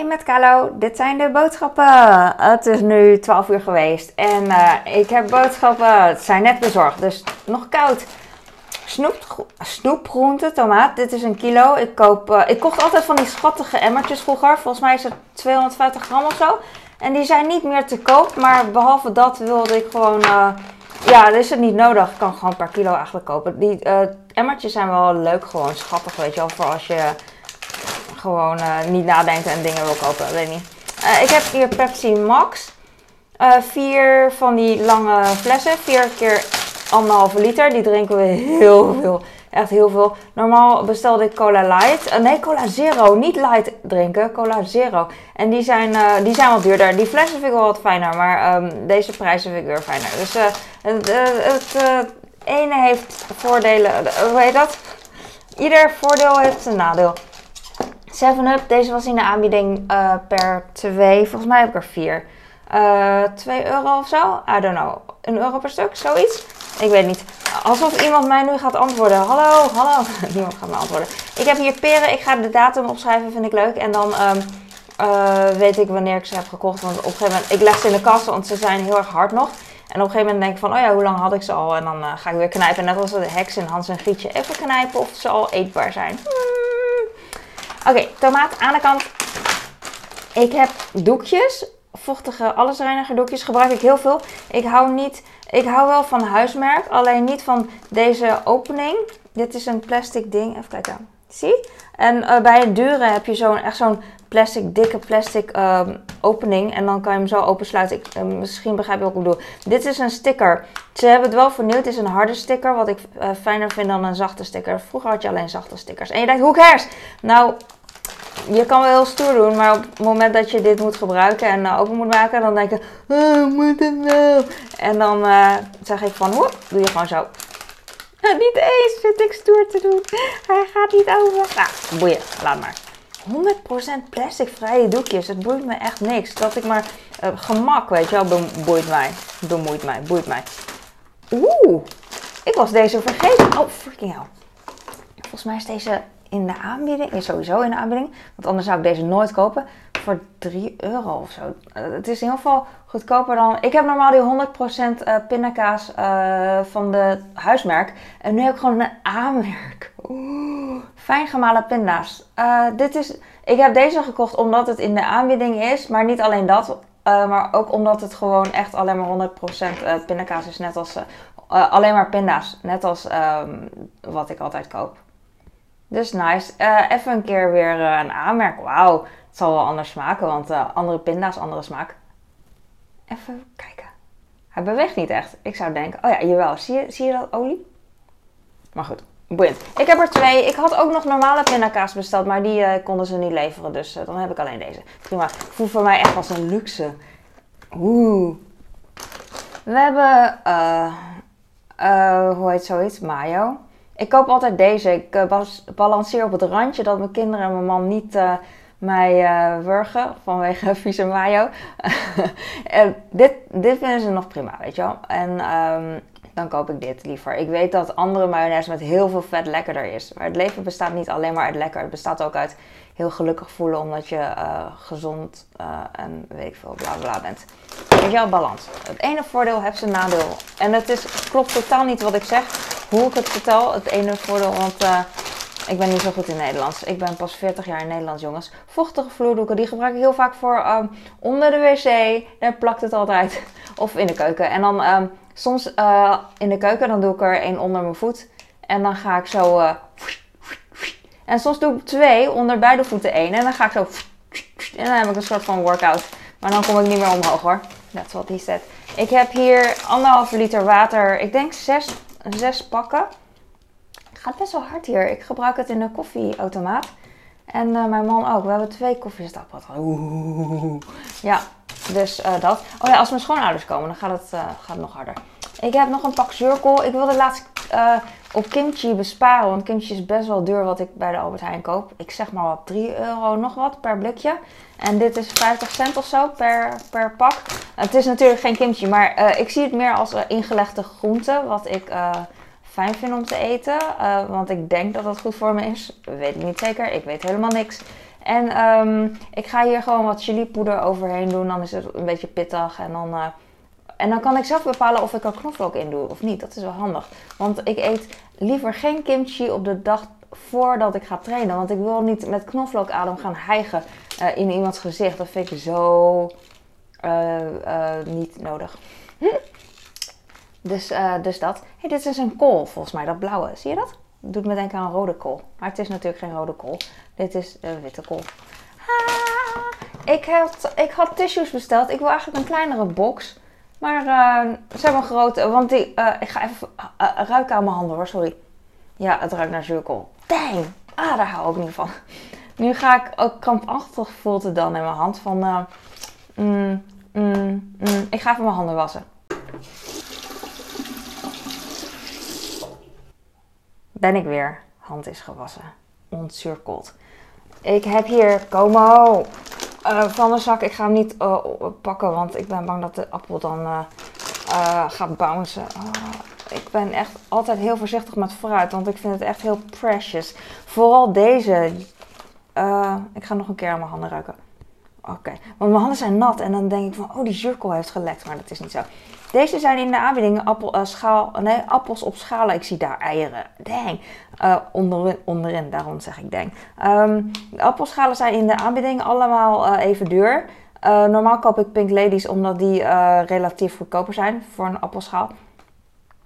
Hey met Carlo, dit zijn de boodschappen. Het is nu 12 uur geweest en uh, ik heb boodschappen. Het zijn net bezorgd, dus nog koud. Snoep, snoepgroente, tomaat. Dit is een kilo. Ik, koop, uh, ik kocht altijd van die schattige emmertjes vroeger. Volgens mij is het 250 gram of zo. En die zijn niet meer te koop. Maar behalve dat wilde ik gewoon. Uh, ja, dat is het niet nodig. Ik kan gewoon per kilo eigenlijk kopen. Die emmertjes zijn wel leuk, gewoon schattig, weet je wel. Voor als je gewoon uh, niet nadenkt en dingen wil kopen. Weet niet. Uh, ik heb hier Pepsi Max. Uh, vier van die lange flessen. Vier keer anderhalve liter. Die drinken we heel veel. Echt heel veel. Normaal bestelde ik Cola Light. nee, Cola Zero. Niet Light drinken. Cola Zero. En die zijn, die zijn wat duurder. Die flessen vind ik wel wat fijner. Maar um, deze prijzen vind ik weer fijner. Dus het, het ene heeft voordelen. Hoe heet dat? Ieder voordeel heeft een nadeel. 7-Up, deze was in de aanbieding uh, per 2. Volgens mij heb ik er 4. Uh, 2 euro of zo? I don't know. Een euro per stuk, zoiets? Ik weet niet. Alsof iemand mij nu gaat antwoorden. Hallo, hallo. Niemand gaat me antwoorden. Ik heb hier peren. Ik ga de datum opschrijven, vind ik leuk. En dan um, uh, weet ik wanneer ik ze heb gekocht. Want op een gegeven moment, ik leg ze in de kast, want ze zijn heel erg hard nog. En op een gegeven moment denk ik van, oh ja, hoe lang had ik ze al? En dan ga ik weer knijpen. Net als de heks in Hans en Grietje. Even knijpen of ze al eetbaar zijn. Oké, tomaat aan de kant. Ik heb doekjes, vochtige allesreiniger doekjes, gebruik ik heel veel. Ik hou, niet, ik hou wel van huismerk, alleen niet van deze opening. Dit is een plastic ding, even kijken. Zie? En uh, bij het dure heb je zo'n echt zo'n plastic, dikke plastic uh, opening. En dan kan je hem zo opensluiten. Ik, uh, misschien begrijp je wat ik bedoel. Dit is een sticker. Ze hebben het wel vernieuwd. Het is een harde sticker. Wat ik uh, fijner vind dan een zachte sticker. Vroeger had je alleen zachte stickers. En je denkt, hoe cares? Nou, je kan wel heel stoer doen. Maar op het moment dat je dit moet gebruiken en open moet maken. Dan denk je, oh, moet het nou? En dan zeg ik van, hoe? Doe je gewoon zo. niet eens zit ik stoer te doen. Hij gaat niet over. Nou, boeien. Laat maar. 100% plasticvrije doekjes. Het boeit me echt niks. Dat ik maar uh, gemak, weet je wel, boeit mij. Bemoeit mij, boeit mij. Oeh, ik was deze vergeten. Oh, freaking hell. Volgens mij is deze in de aanbieding. Is sowieso in de aanbieding. Want anders zou ik deze nooit kopen. Voor 3 euro of zo. Uh, het is in ieder geval goedkoper dan. Ik heb normaal die 100% uh, pindakaas uh, van de huismerk. En nu heb ik gewoon een aanmerk. Oeh, fijn gemalen pinda's. Uh, dit is, ik heb deze gekocht omdat het in de aanbieding is. Maar niet alleen dat. maar ook omdat het gewoon echt alleen maar 100% pindakaas is. Net als alleen maar pinda's. Net als um, wat ik altijd koop. Dus nice. even een keer weer een aanmerk. Wauw. Het zal wel anders smaken, want uh, andere pinda's, andere smaak. Even kijken. Hij beweegt niet echt. Ik zou denken, oh ja, jawel. Zie je, zie je dat olie? Maar goed, boeiend. Ik heb er twee. Ik had ook nog normale pindakaas besteld, maar die uh, konden ze niet leveren. Dus uh, dan heb ik alleen deze. Prima. Voelt voor mij echt als een luxe. Oeh. We hebben, hoe heet zoiets? Mayo. Ik koop altijd deze. Ik balanceer op het randje dat mijn kinderen en mijn man niet mij uh, wurgen vanwege vieze mayo. en dit, dit vinden ze nog prima, weet je wel. En um, dan koop ik dit liever. Ik weet dat andere mayonaise met heel veel vet lekkerder is. Maar het leven bestaat niet alleen maar uit lekker. Het bestaat ook uit heel gelukkig voelen omdat je uh, gezond uh, en weet veel bla bla bent. Je wel, balans. Het ene voordeel heeft zijn nadeel. En het is, klopt totaal niet wat ik zeg, hoe ik het vertel. Het ene voordeel, want ik ben niet zo goed in Nederlands. Ik ben pas 40 jaar in Nederlands, jongens. Vochtige vloerdoeken, die gebruik ik heel vaak voor um, onder de wc. Daar plakt het altijd. Of in de keuken. En dan um, soms uh, in de keuken, dan doe ik er één onder mijn voet. En dan ga ik zo... Uh, en soms doe ik twee onder beide voeten één. En dan ga ik zo... En dan heb ik een soort van workout. Maar dan kom ik niet meer omhoog hoor. That's what he said. Ik heb hier anderhalve liter water. Ik denk zes, zes pakken gaat best wel hard hier. Ik gebruik het in de koffieautomaat. En uh, mijn man ook. We hebben twee koffiezetapparaten. Oeh. Ja, dus uh, dat. Oh ja, als mijn schoonouders komen, dan gaat het, uh, gaat nog harder. Ik heb nog een pak zuurkool. Ik wilde laatst op kimchi besparen. Want kimchi is best wel duur wat ik bij de Albert Heijn koop. Ik zeg maar wat, 3 euro nog wat per blikje. En dit is 50 cent of zo per, per pak. Het is natuurlijk geen kimchi, maar ik zie het meer als ingelegde groente. Wat ik fijn vind om te eten. Uh, want ik denk dat dat goed voor me is. Weet ik niet zeker. Ik weet helemaal niks. En ehm, ik ga hier gewoon wat chilipoeder overheen doen. Dan is het een beetje pittig. En dan, eh, en dan kan ik zelf bepalen of ik er knoflook in doe of niet. Dat is wel handig. Want ik eet liever geen kimchi op de dag voordat ik ga trainen. Want ik wil niet met knoflookadem gaan hijgen uh, in iemands gezicht. Dat vind ik zo niet nodig. Dus, dus dat. hey, dit is een kool volgens mij, dat blauwe. Zie je dat? doet me denken aan rode kool. Maar het is natuurlijk geen rode kool. Dit is uh, witte kool. Ah, ik, had, ik had tissues besteld. Ik wil eigenlijk een kleinere box. Maar uh, ze hebben een grote. Want die, uh, ik ga even ruiken aan mijn handen hoor, sorry. Ja, het ruikt naar zuurkool. Dang! Ah, daar hou ik niet van. Nu ga ik ook krampachtig voelt het dan in mijn hand. Van, mm, mm, mm. Ik ga even mijn handen wassen. Ben ik weer. Hand is gewassen. Ontcirkeld. Ik heb hier Como uh, van de zak. Ik ga hem niet uh, pakken, want ik ben bang dat de appel dan uh, gaat bouncen. Oh, ik ben echt altijd heel voorzichtig met fruit, want ik vind het echt heel precious. Vooral deze. ik ga nog een keer aan mijn handen ruiken. Oké, want mijn handen zijn nat en dan denk ik van, oh die zuurkool heeft gelekt, maar dat is niet zo. Deze zijn in de aanbieding appel, uh, schaal, nee, appels op schalen. Ik zie daar eieren. Dang. Uh, onderin, onderin, daarom zeg ik dang. Um, de appelschalen zijn in de aanbieding allemaal uh, even duur. normaal koop ik Pink Ladies omdat die relatief goedkoper zijn voor een appelschaal.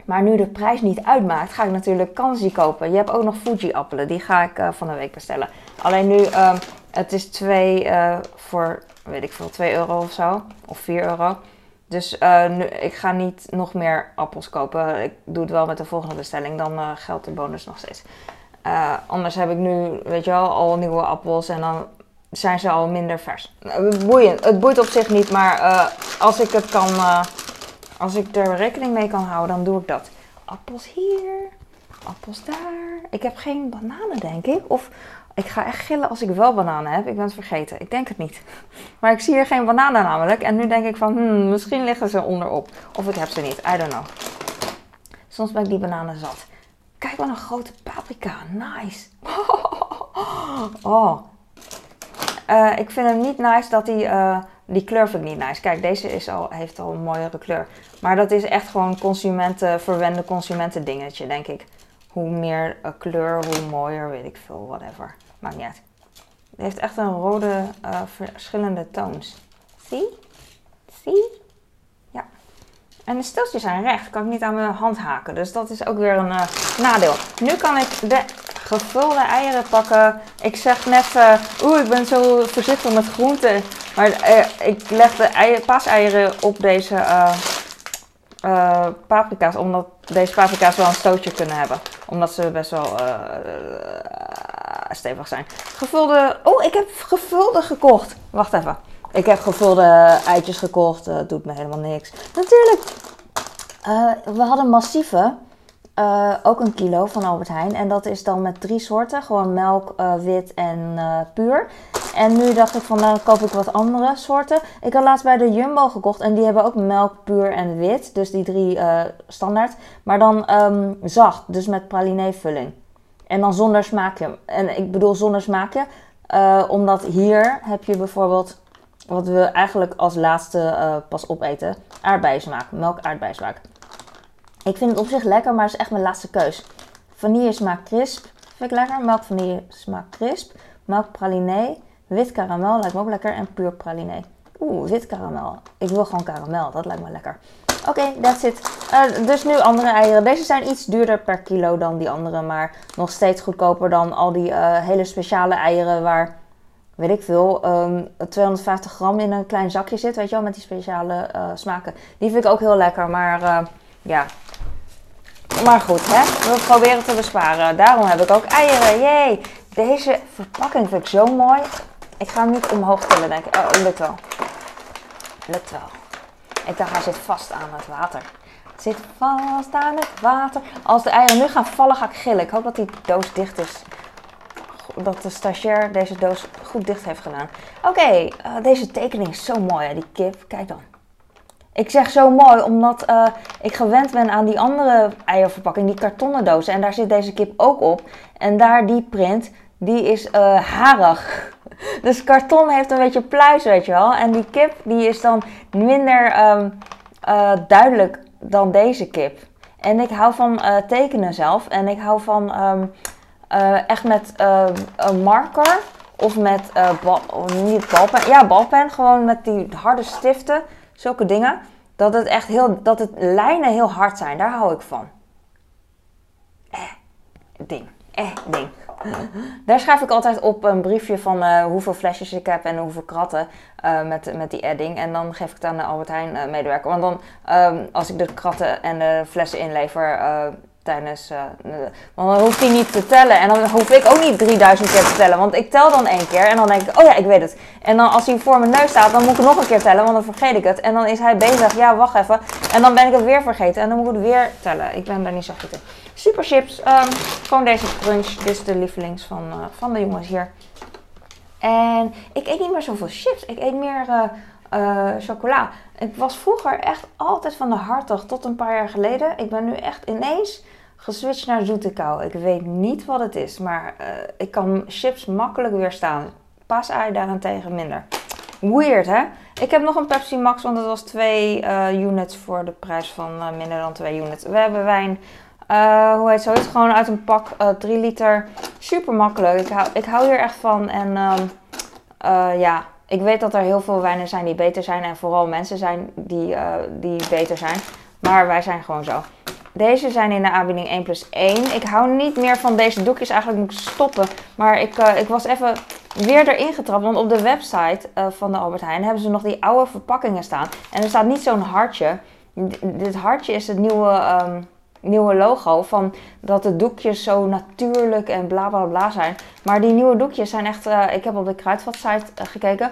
Maar nu de prijs niet uitmaakt, ga ik natuurlijk Kanzi kopen. Je hebt ook nog Fuji appelen, die ga ik van de week bestellen. Alleen nu, um, het is 2 voor, weet ik veel, 2 euro of zo. Of 4 euro. Dus nu, ik ga niet nog meer appels kopen. Ik doe het wel met de volgende bestelling. Dan uh, geldt de bonus nog steeds. Uh, anders heb ik nu, weet je wel, al nieuwe appels. En dan zijn ze al minder vers. Boeiend. Het boeit op zich niet. Maar als ik het kan... als ik er rekening mee kan houden, dan doe ik dat. Appels hier. Appels daar. Ik heb geen bananen, denk ik. Of ik ga echt gillen als ik wel bananen heb. Ik ben het vergeten. Ik denk het niet. Maar ik zie hier geen bananen namelijk. En nu denk ik van, hmm, misschien liggen ze onderop. Of ik heb ze niet. I don't know. Soms ben ik die bananen zat. Kijk wat een grote paprika. Nice. Oh. Uh, ik vind hem niet nice dat hij... Uh, die kleur vind ik niet nice. Kijk, deze is al, heeft al een mooiere kleur. Maar dat is echt gewoon consumenten, verwende consumenten dingetje, denk ik. Hoe meer uh, kleur, hoe mooier, weet ik veel, whatever. Maakt niet. Het heeft echt een rode, uh, verschillende toons. Zie? Zie? Ja. En de stiltjes zijn recht. Kan ik niet aan mijn hand haken. Dus dat is ook weer een uh, nadeel. Nu kan ik de gevulde eieren pakken. Ik zeg net, uh, oeh, ik ben zo voorzichtig met groenten. Maar ik leg de eier, paaseieren op deze paprika's, omdat deze paprika's wel een stootje kunnen hebben. Omdat ze best wel stevig zijn. Gevulde. Oh, ik heb gevulde gekocht. Wacht even. Ik heb gevulde eitjes gekocht. Dat doet me helemaal niks. Natuurlijk. we hadden massieve. ook een kilo van Albert Heijn. En dat is dan met drie soorten. Gewoon melk, wit en puur. En nu dacht ik van, nou koop ik wat andere soorten. Ik had laatst bij de Jumbo gekocht en die hebben ook melk, puur en wit. Dus die drie standaard. Maar dan um, zacht, dus met pralinee-vulling. En dan zonder smaakje. En ik bedoel zonder smaakje, uh, omdat hier heb je bijvoorbeeld, wat we eigenlijk als laatste uh, pas opeten, aardbeiensmaak. Melk aardbeiensmaak. Ik vind het op zich lekker, maar het is echt mijn laatste keus. Vanille smaak crisp, vind ik lekker. Melk vanille smaak crisp. Melk pralinee. Wit karamel lijkt me ook lekker. En puur praline. Oeh, wit karamel. Ik wil gewoon karamel. Dat lijkt me lekker. Oké, okay, that's it. Uh, dus nu andere eieren. Deze zijn iets duurder per kilo dan die andere. Maar nog steeds goedkoper dan al die uh, hele speciale eieren waar, weet ik veel, um, ehm, 250 gram in een klein zakje zit. Weet je wel, met die speciale uh, smaken. Die vind ik ook heel lekker. Maar ja, maar goed, hè? we proberen te besparen. Daarom heb ik ook eieren. Yay! Deze verpakking vind ik zo mooi. Ik ga hem niet omhoog tillen, denk ik. Oh, lukt wel. Lukt wel. Ik dacht, hij zit vast aan het water. Het zit vast aan het water. Als de eieren nu gaan vallen, ga ik gillen. Ik hoop dat die doos dicht is. Dat de stagiair deze doos goed dicht heeft gedaan. Oké, eh, deze tekening is zo mooi, hè? die kip. Kijk dan. Ik zeg zo mooi omdat uh, ik gewend ben aan die andere eierverpakking, die kartonnen dozen. En daar zit deze kip ook op. En daar die print, die is uh, harig. Dus karton heeft een beetje pluis, weet je wel. En die kip die is dan minder ehm, eh, duidelijk dan deze kip. En ik hou van uh, tekenen zelf. En ik hou van ehm, uh, echt met uh, een marker of met niet balpen, ja balpen, gewoon met die harde stiften, zulke dingen. Dat het echt heel, dat het lijnen heel hard zijn, daar hou ik van. Eh, ding, eh, ding. Daar schrijf ik altijd op een briefje van hoeveel flesjes ik heb en hoeveel kratten met, met die edding. En dan geef ik het aan de Albert Heijn medewerker. Want dan, um, als ik de kratten en de flessen inlever, tijdens. Want dan hoeft hij niet te tellen. En dan hoef ik ook niet 3000 keer te tellen. Want ik tel dan één keer en dan denk ik, oh ja, ik weet het. En dan als hij voor mijn neus staat, dan moet ik nog een keer tellen, want dan vergeet ik het. En dan is hij bezig, ja, wacht even. En dan ben ik het weer vergeten en dan moet ik weer tellen. Ik ben daar niet zo goed in. Super chips. Um, gewoon deze crunch. Dit is de lievelings van, uh, van de jongens hier. En ik eet niet meer zoveel chips. Ik eet meer uh, chocola. Ik was vroeger echt altijd van de hartig tot een paar jaar geleden. Ik ben nu echt ineens geswitcht naar zoete kou. Ik weet niet wat het is, maar uh, ik kan chips makkelijk weerstaan. Paasei daarentegen minder. Weird, hè? Ik heb nog een Pepsi Max, want het was twee uh, units voor de prijs van uh, minder dan twee units. We hebben wijn, hoe heet zoiets? Gewoon uit een pak, 3 liter. Super makkelijk. Ik hou, ik hou hier echt van. En ehm, ja, ik weet dat er heel veel wijnen zijn die beter zijn. En vooral mensen zijn die, die beter zijn. Maar wij zijn gewoon zo. Deze zijn in de aanbieding 1 plus 1. Ik hou niet meer van deze doekjes. Eigenlijk moet ik stoppen. Maar ik, uh, ik was even weer erin getrapt. Want op de website uh, van de Albert Heijn hebben ze nog die oude verpakkingen staan. En er staat niet zo'n hartje. Dit hartje is het nieuwe, um, nieuwe logo. Van dat de doekjes zo natuurlijk en bla bla bla zijn. Maar die nieuwe doekjes zijn echt... Uh, ik heb op de Kruidvat site gekeken.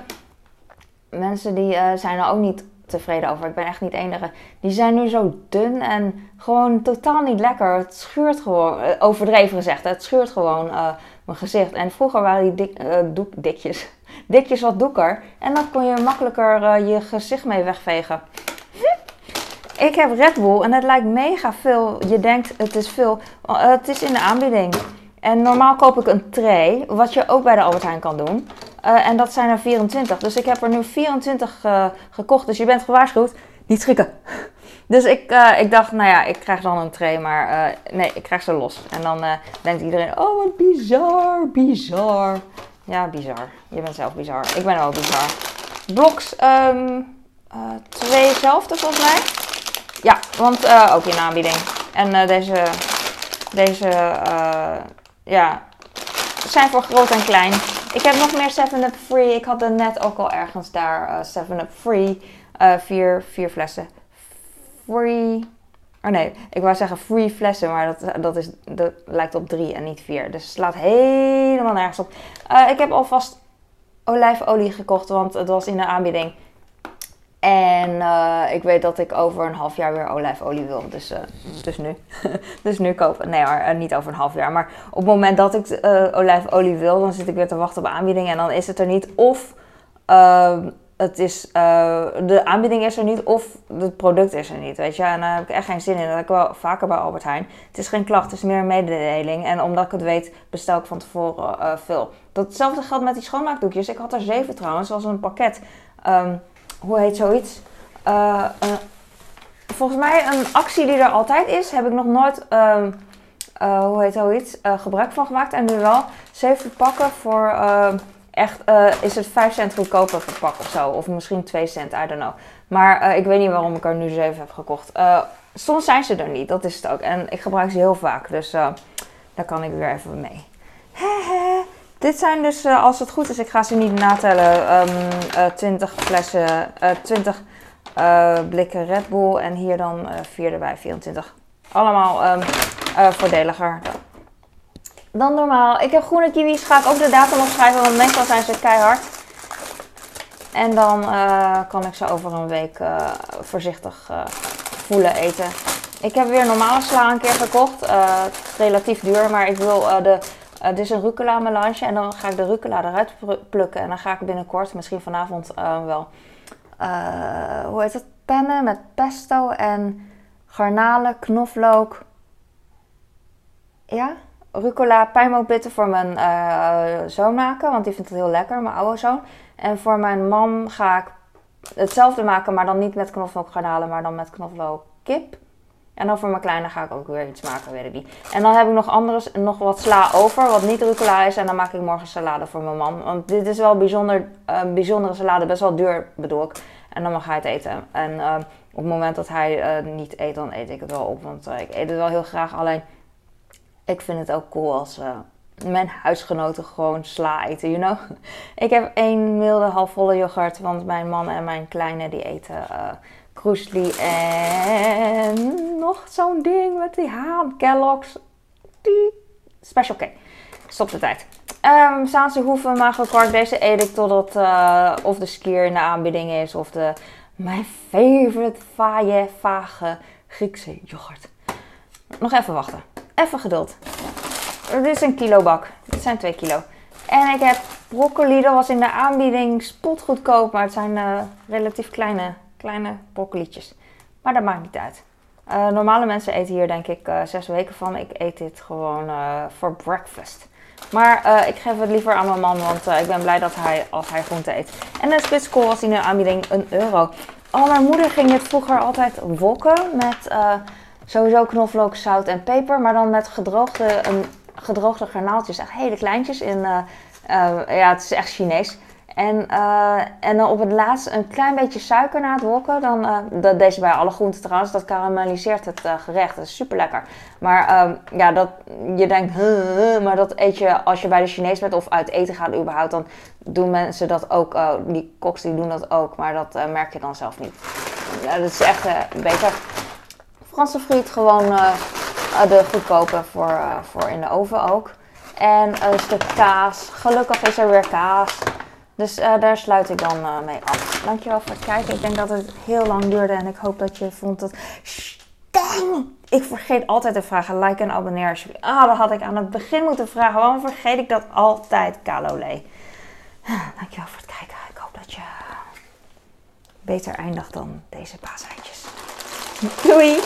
Mensen die zijn er ook niet tevreden over. Ik ben echt niet enige. Die zijn nu zo dun en gewoon totaal niet lekker. Het schuurt gewoon, eh, overdreven gezegd, het schuurt gewoon uh, mijn gezicht. En vroeger waren die dik, uh, doek, dikjes, dikjes wat doeker. En dan kon je makkelijker je gezicht mee wegvegen. Ik heb Red Bull en het lijkt mega veel. Je denkt het is veel. het is in de aanbieding. En normaal koop ik een tray, wat je ook bij de Albert Heijn kan doen. Uh, en dat zijn er 24. Dus ik heb er nu 24 uh, gekocht. Dus je bent gewaarschuwd. Niet schrikken. Dus ik, uh, ik dacht, nou ja, ik krijg dan een tray. Maar nee, ik krijg ze los. En dan denkt iedereen, oh wat bizar, bizar. Ja, bizar. Je bent zelf bizar. Ik ben ook bizar. Bloks, um, tweezelfde volgens mij. Ja, want ook in aanbieding. En deze, deze ja, zijn voor groot en klein. Ik heb nog meer 7-Up Free. Ik had er net ook al ergens daar uh, 7-Up Free. Uh, vier, vier flessen. Free. Oh nee, ik wou zeggen free flessen, maar dat, dat, is, dat lijkt op drie en niet vier. Dus het slaat helemaal nergens op. Uh, ik heb alvast olijfolie gekocht, want het was in de aanbieding. En uh, ik weet dat ik over een half jaar weer olijfolie wil. Dus, uh, dus nu. dus nu kopen. Nee uh, niet over een half jaar. Maar op het moment dat ik olijfolie wil, dan zit ik weer te wachten op aanbieding. En dan is het er niet. Of ehm, het is, de aanbieding is er niet. Of het product is er niet. Weet je. En daar heb ik echt geen zin in. Dat heb ik wel vaker bij Albert Heijn. Het is geen klacht, het is meer een mededeling. En omdat ik het weet, bestel ik van tevoren veel. Datzelfde geldt met die schoonmaakdoekjes. Ik had er zeven trouwens. Was een pakket. Um, hoe heet zoiets? Uh, uh, volgens mij een actie die er altijd is, heb ik nog nooit, um, uh, hoe heet zoiets, gebruik van gemaakt. En nu wel zeven pakken voor ehm, echt, is het 5 cent goedkoper per pak of zo. Of misschien 2 cent, I don't know. Maar ik weet niet waarom ik er nu zeven heb gekocht. soms zijn ze er niet, dat is het ook. En ik gebruik ze heel vaak, dus daar kan ik weer even mee. Dit zijn dus, uh, als het goed is, ik ga ze niet natellen, um, uh, 20 flessen, uh, 20 blikken Red Bull en hier dan 4 erbij, 24. Allemaal um, voordeliger dan normaal. Ik heb groene kiwis, ga ik ook de datum opschrijven, want meestal zijn ze keihard. En dan kan ik ze over een week voorzichtig voelen eten. Ik heb weer normale sla een keer gekocht. relatief duur, maar ik wil de uh, is een rucola melange en dan ga ik de rucola eruit plukken. En dan ga ik binnenkort, misschien vanavond uh, wel, uh, hoe heet het? Pennen met pesto en garnalen, knoflook. Ja? rucola pijnmootbitten voor mijn zoon maken, want die vindt het heel lekker, mijn oude zoon. En voor mijn mam ga ik hetzelfde maken, maar dan niet met knoflookgarnalen, maar dan met knoflook kip. En dan voor mijn kleine ga ik ook weer iets maken, weet ik niet. En dan heb ik nog, andere, nog wat sla over, wat niet rucola is. En dan maak ik morgen salade voor mijn man. Want dit is wel bijzonder, een bijzondere salade, best wel duur bedoel ik. En dan mag hij het eten. En uh, op het moment dat hij uh, niet eet, dan eet ik het wel op. Want ik eet het wel heel graag. Alleen, ik vind het ook cool als mijn huisgenoten gewoon sla eten, you know. Ik heb één milde halfvolle yoghurt, want mijn man en mijn kleine die eten Kroesli en nog zo'n ding met die haan. Kellogg's. Die special K. Stop de tijd. Um, Zaanse hoeven, magerkwark. Deze eet ik totdat uh, of de skier in de aanbieding is. Of de mijn favorite vaaie, vage Griekse yoghurt. Nog even wachten. Even geduld. Dit is een kilo bak. Dit zijn 2 kilo. En ik heb broccoli. Dat was in de aanbieding spotgoedkoop. Maar het zijn uh, relatief kleine kleine broccolietjes. Maar dat maakt niet uit. Uh, normale mensen eten hier denk ik uh, zes weken van. Ik eet dit gewoon uh, voor breakfast. Maar ik geef het liever aan mijn man, want ik ben blij dat hij, als hij groente eet. En de spitskool was in de aanbieding een euro. Oh, mijn moeder ging dit vroeger altijd wokken met sowieso knoflook, zout en peper. Maar dan met gedroogde, een, gedroogde garnaaltjes. Echt hele kleintjes. In, ja, het is echt Chinees. En, uh, en dan op het laatst een klein beetje suiker na het wokken. Dan, uh, dat deze bij alle groenten trouwens, dat karamelliseert het uh, gerecht. Dat is super lekker. Maar ehm, ja, dat, je denkt, maar dat eet je als je bij de Chinees bent of uit eten gaat überhaupt. Dan doen mensen dat ook. die koks die doen dat ook, maar dat merk je dan zelf niet. Ja, dat is echt beter. Franse friet gewoon de goedkope voor, voor in de oven ook. En een stuk kaas. Gelukkig is er weer kaas. Dus uh, daar sluit ik dan uh, mee af. Dankjewel voor het kijken. Ik denk dat het heel lang duurde en ik hoop dat je vond dat... Dang! Ik vergeet altijd te vragen, like en abonneer alsjeblieft. Ah, dat had ik aan het begin moeten vragen. Waarom vergeet ik dat altijd, Kalole? Dankjewel voor het kijken. Ik hoop dat je beter eindigt dan deze paaseitjes. Doei!